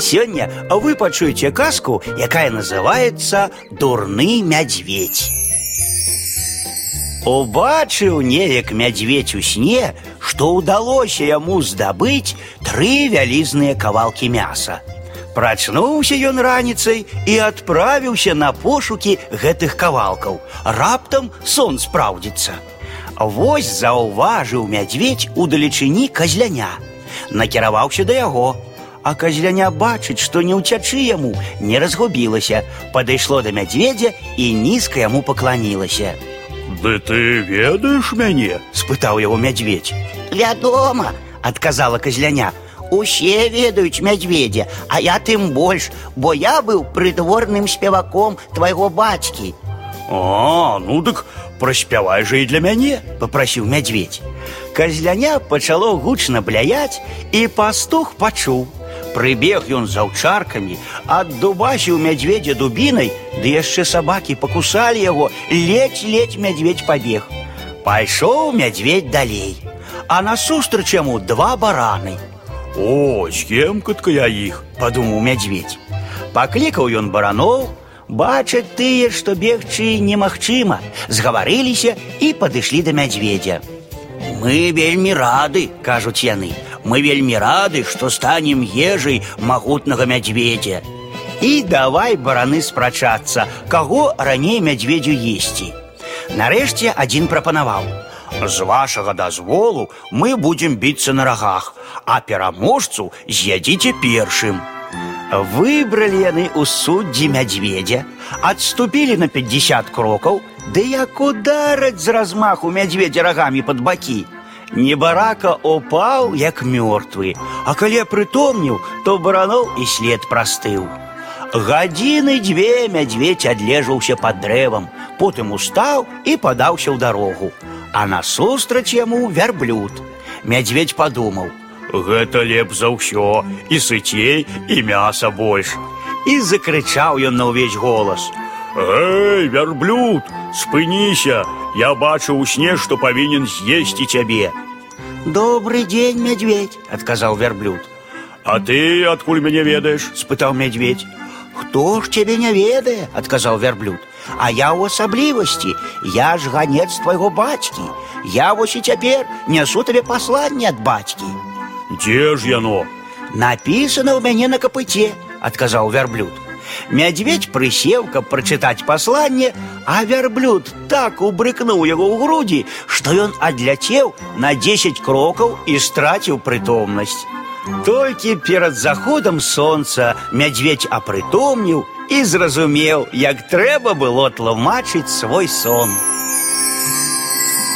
Сёння вы пачуеце казку, якая называется дурны мядзведь. Убачыў неяк мядзведь у сне, што ўдалося яму здабыць тры вялізныя кавалкі мяса. Прачнуўся ён раніцай і адправіўся на пошукі гэтых кавалкаў. Раптам сон спраўдзіцца. Вось заўважыў мядзведь у далечыні казляня. Накіраваўся да яго, а казляня бачыць, што не ўцячы яму, не разгубілася, падышло да мядзведзя і нізка яму пакланілася. Ды ты ведаеш мяне? спытаў яго мядзведь. Вядома, адказала казляня. Усе ведаюць мядзведзя, а я тым больш, бо я быў прыдворным спеваком твайго бацькі. А, ну дык праспявай жа і для мяне, попрасіў мядзведь. Казляня пачало гучна бляяць, і пастух пачуў. Прыбег ён з аўчаркамі, аддубасіў мядзведзя дубінай, ды яшчэ сабакі пакусалі яго, ледзь-ледзь мядзведь пабег. Пайшоў мядзведь далей, а насустрач яму два бараны. О, скемкатка я іх, падумаў мядзведь. Паклікаў ён бараноў, бачаць тыя, што бегчы немагчыма, згаварыліся і падышлі да мядзведзя. Мы вельмі рады, кажуць яны. Мы вельмі рады, што станем ежай магутнага мядзведзя. І давай бараны спрачацца, каго раней мядзведзю есці. Нарэшце адзін прапанаваў: з вашага дазволу мы будзем біцца на рагах, а пераможцу з'ядзіце першым. Выбралі яны ў суддзі мядзведзя, адступілі на 50 крокаў, ды як удараць з размаху мядзведзя рагамі пад бакі. Небарака упаў, як мёртвы, а калі прытомніў, то бараноў і след прастыў. Гадзіны дзве мядзведь адлежаўся пад дрэвам, потым устаў і падаўся ў дарогу. А насустрач яму вярблюд. Мядзведь падумаў: Гэта леп за ўсё, і сыцей, і мяса больш. І закрычаў ён на ўвесь голас: Эй, вярблюд, спыніся, я бачу ў сне, што павінен з'есці цябе. Добрый дзень, мядзведь, адказаў вярблюд. А ты адкуль мяне ведаеш? спытаў мядзведь. Хто ж цябе не ведае, адказаў вярблюд. А я ў асаблівасці, я ж ганец твайго бацькі. Я вось і цяпер нясу табе пасланне ад бацькі. Дзе ж яно? Напісана ў мяне на капыце, адказаў вярблюд. Мядзведь прысеў, каб прачытаць пасланне, а вярблюд так убрыкнуў яго ў грудзі, што ён адляцеў на 10 крокаў і страціў прытомнасць. Толькі перад заходам сонца мядзведь апрытомніў і зразумеў, як трэба было тлумачыць свой сон.